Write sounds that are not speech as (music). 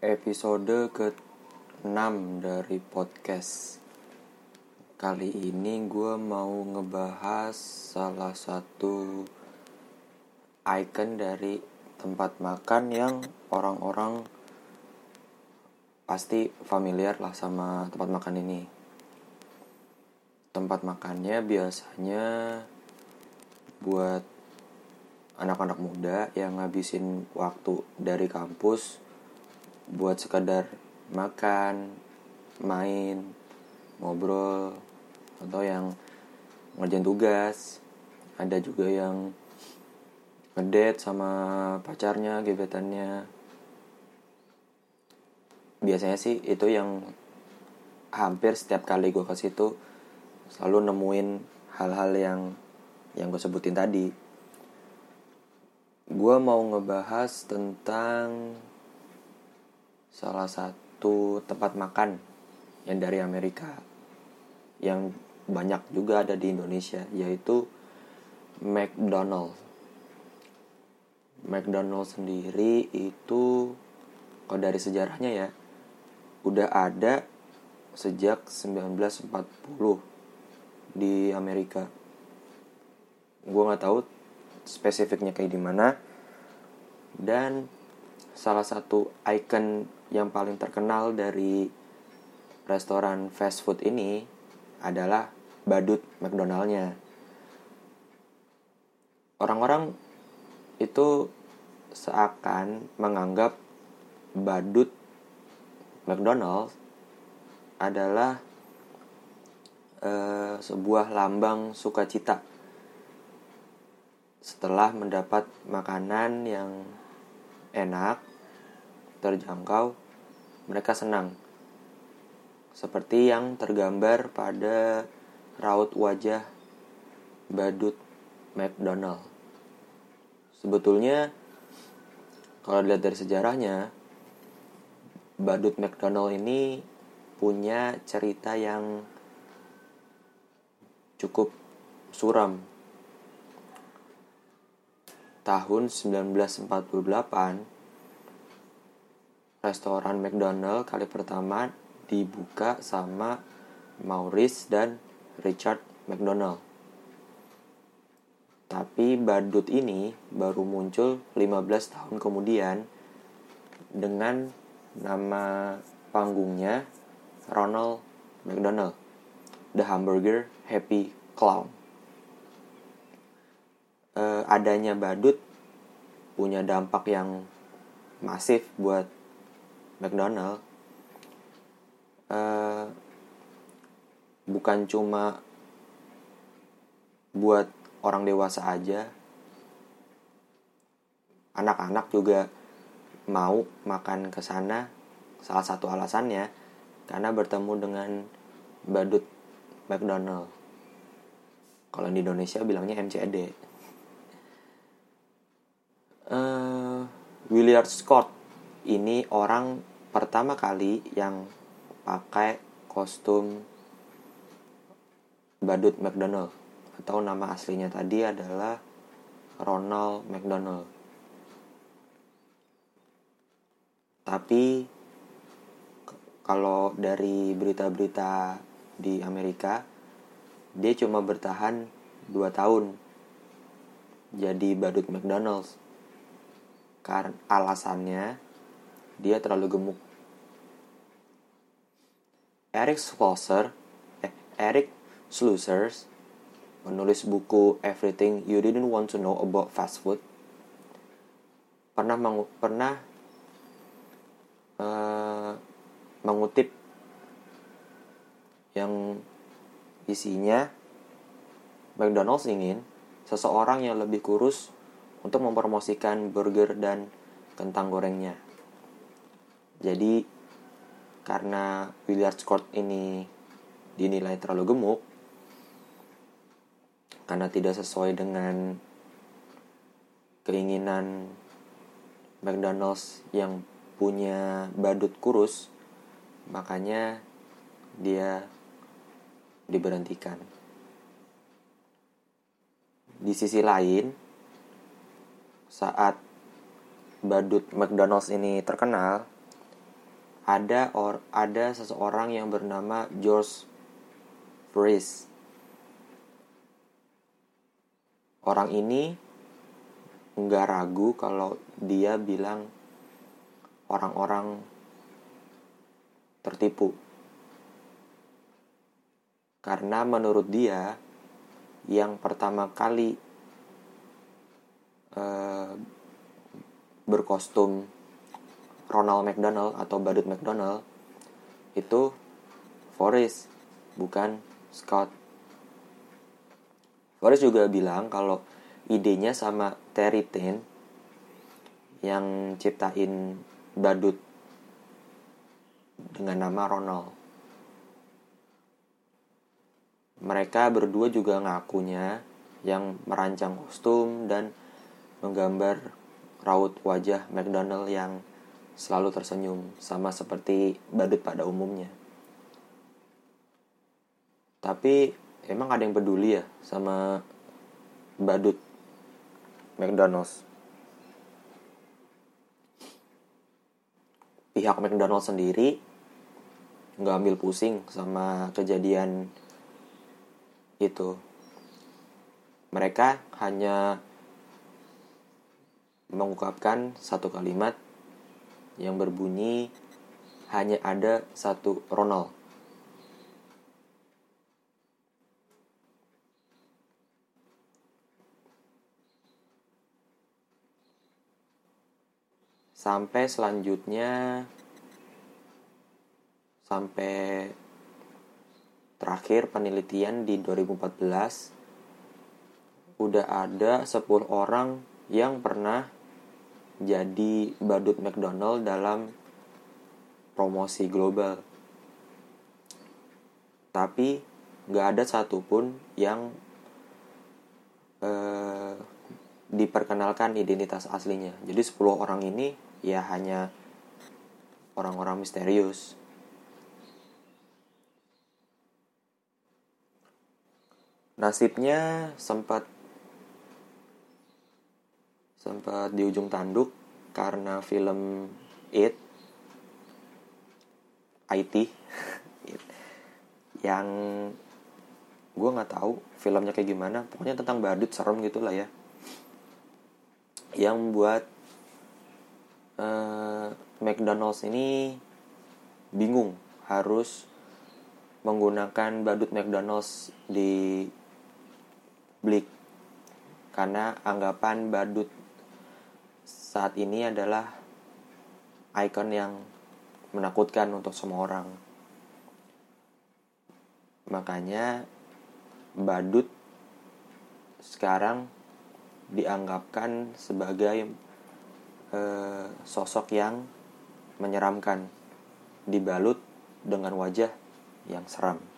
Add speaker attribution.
Speaker 1: episode ke-6 dari podcast. Kali ini gue mau ngebahas salah satu icon dari tempat makan yang orang-orang pasti familiar lah sama tempat makan ini. Tempat makannya biasanya buat anak-anak muda yang ngabisin waktu dari kampus buat sekadar makan, main, ngobrol, atau yang ngerjain tugas. Ada juga yang ngedate sama pacarnya, gebetannya. Biasanya sih itu yang hampir setiap kali gue ke situ selalu nemuin hal-hal yang yang gue sebutin tadi. Gue mau ngebahas tentang salah satu tempat makan yang dari Amerika yang banyak juga ada di Indonesia yaitu McDonald. McDonald sendiri itu kalau dari sejarahnya ya udah ada sejak 1940 di Amerika. Gue nggak tahu spesifiknya kayak gimana dan salah satu icon yang paling terkenal dari restoran fast food ini adalah badut McDonaldnya. Orang-orang itu seakan menganggap badut McDonald adalah uh, sebuah lambang sukacita setelah mendapat makanan yang enak, terjangkau, mereka senang. Seperti yang tergambar pada raut wajah badut McDonald. Sebetulnya kalau dilihat dari sejarahnya, badut McDonald ini punya cerita yang cukup suram. Tahun 1948, restoran McDonald kali pertama dibuka sama Maurice dan Richard McDonald. Tapi badut ini baru muncul 15 tahun kemudian dengan nama panggungnya Ronald McDonald, The Hamburger Happy Clown. E, adanya badut punya dampak yang masif buat McDonald. Uh, bukan cuma buat orang dewasa aja. Anak-anak juga mau makan ke sana. Salah satu alasannya karena bertemu dengan badut McDonald. Kalau di Indonesia bilangnya MCD uh, eh, Williard Scott ini orang pertama kali yang pakai kostum badut McDonald atau nama aslinya tadi adalah Ronald McDonald. Tapi kalau dari berita-berita di Amerika dia cuma bertahan 2 tahun jadi badut McDonald's karena alasannya dia terlalu gemuk. Eric Schlosser, eh, Eric Schlusser menulis buku Everything You Didn't Want to Know About Fast Food pernah mengu pernah uh, mengutip yang isinya McDonald's ingin seseorang yang lebih kurus untuk mempromosikan burger dan kentang gorengnya. Jadi karena Williard Scott ini dinilai terlalu gemuk karena tidak sesuai dengan keinginan McDonald's yang punya badut kurus makanya dia diberhentikan. Di sisi lain saat badut McDonald's ini terkenal ada or ada seseorang yang bernama George Fries. Orang ini nggak ragu kalau dia bilang orang-orang tertipu. Karena menurut dia yang pertama kali uh, berkostum Ronald McDonald atau Badut McDonald itu Forrest bukan Scott. Forrest juga bilang kalau idenya sama Terry Ten yang ciptain badut dengan nama Ronald. Mereka berdua juga ngakunya yang merancang kostum dan menggambar raut wajah McDonald yang selalu tersenyum, sama seperti badut pada umumnya. Tapi emang ada yang peduli ya sama badut McDonald's? Pihak McDonald's sendiri nggak ambil pusing sama kejadian itu. Mereka hanya mengungkapkan satu kalimat yang berbunyi hanya ada satu Ronald. Sampai selanjutnya sampai terakhir penelitian di 2014 udah ada 10 orang yang pernah jadi badut McDonald dalam promosi global. Tapi gak ada satupun yang eh, diperkenalkan identitas aslinya. Jadi 10 orang ini ya hanya orang-orang misterius. Nasibnya sempat sempat di ujung tanduk karena film It IT (laughs) yang gue nggak tahu filmnya kayak gimana. Pokoknya tentang badut serem gitulah ya. Yang buat uh, McDonald's ini bingung harus menggunakan badut McDonald's di Blik karena anggapan badut saat ini adalah ikon yang menakutkan untuk semua orang. Makanya badut sekarang dianggapkan sebagai eh, sosok yang menyeramkan dibalut dengan wajah yang seram.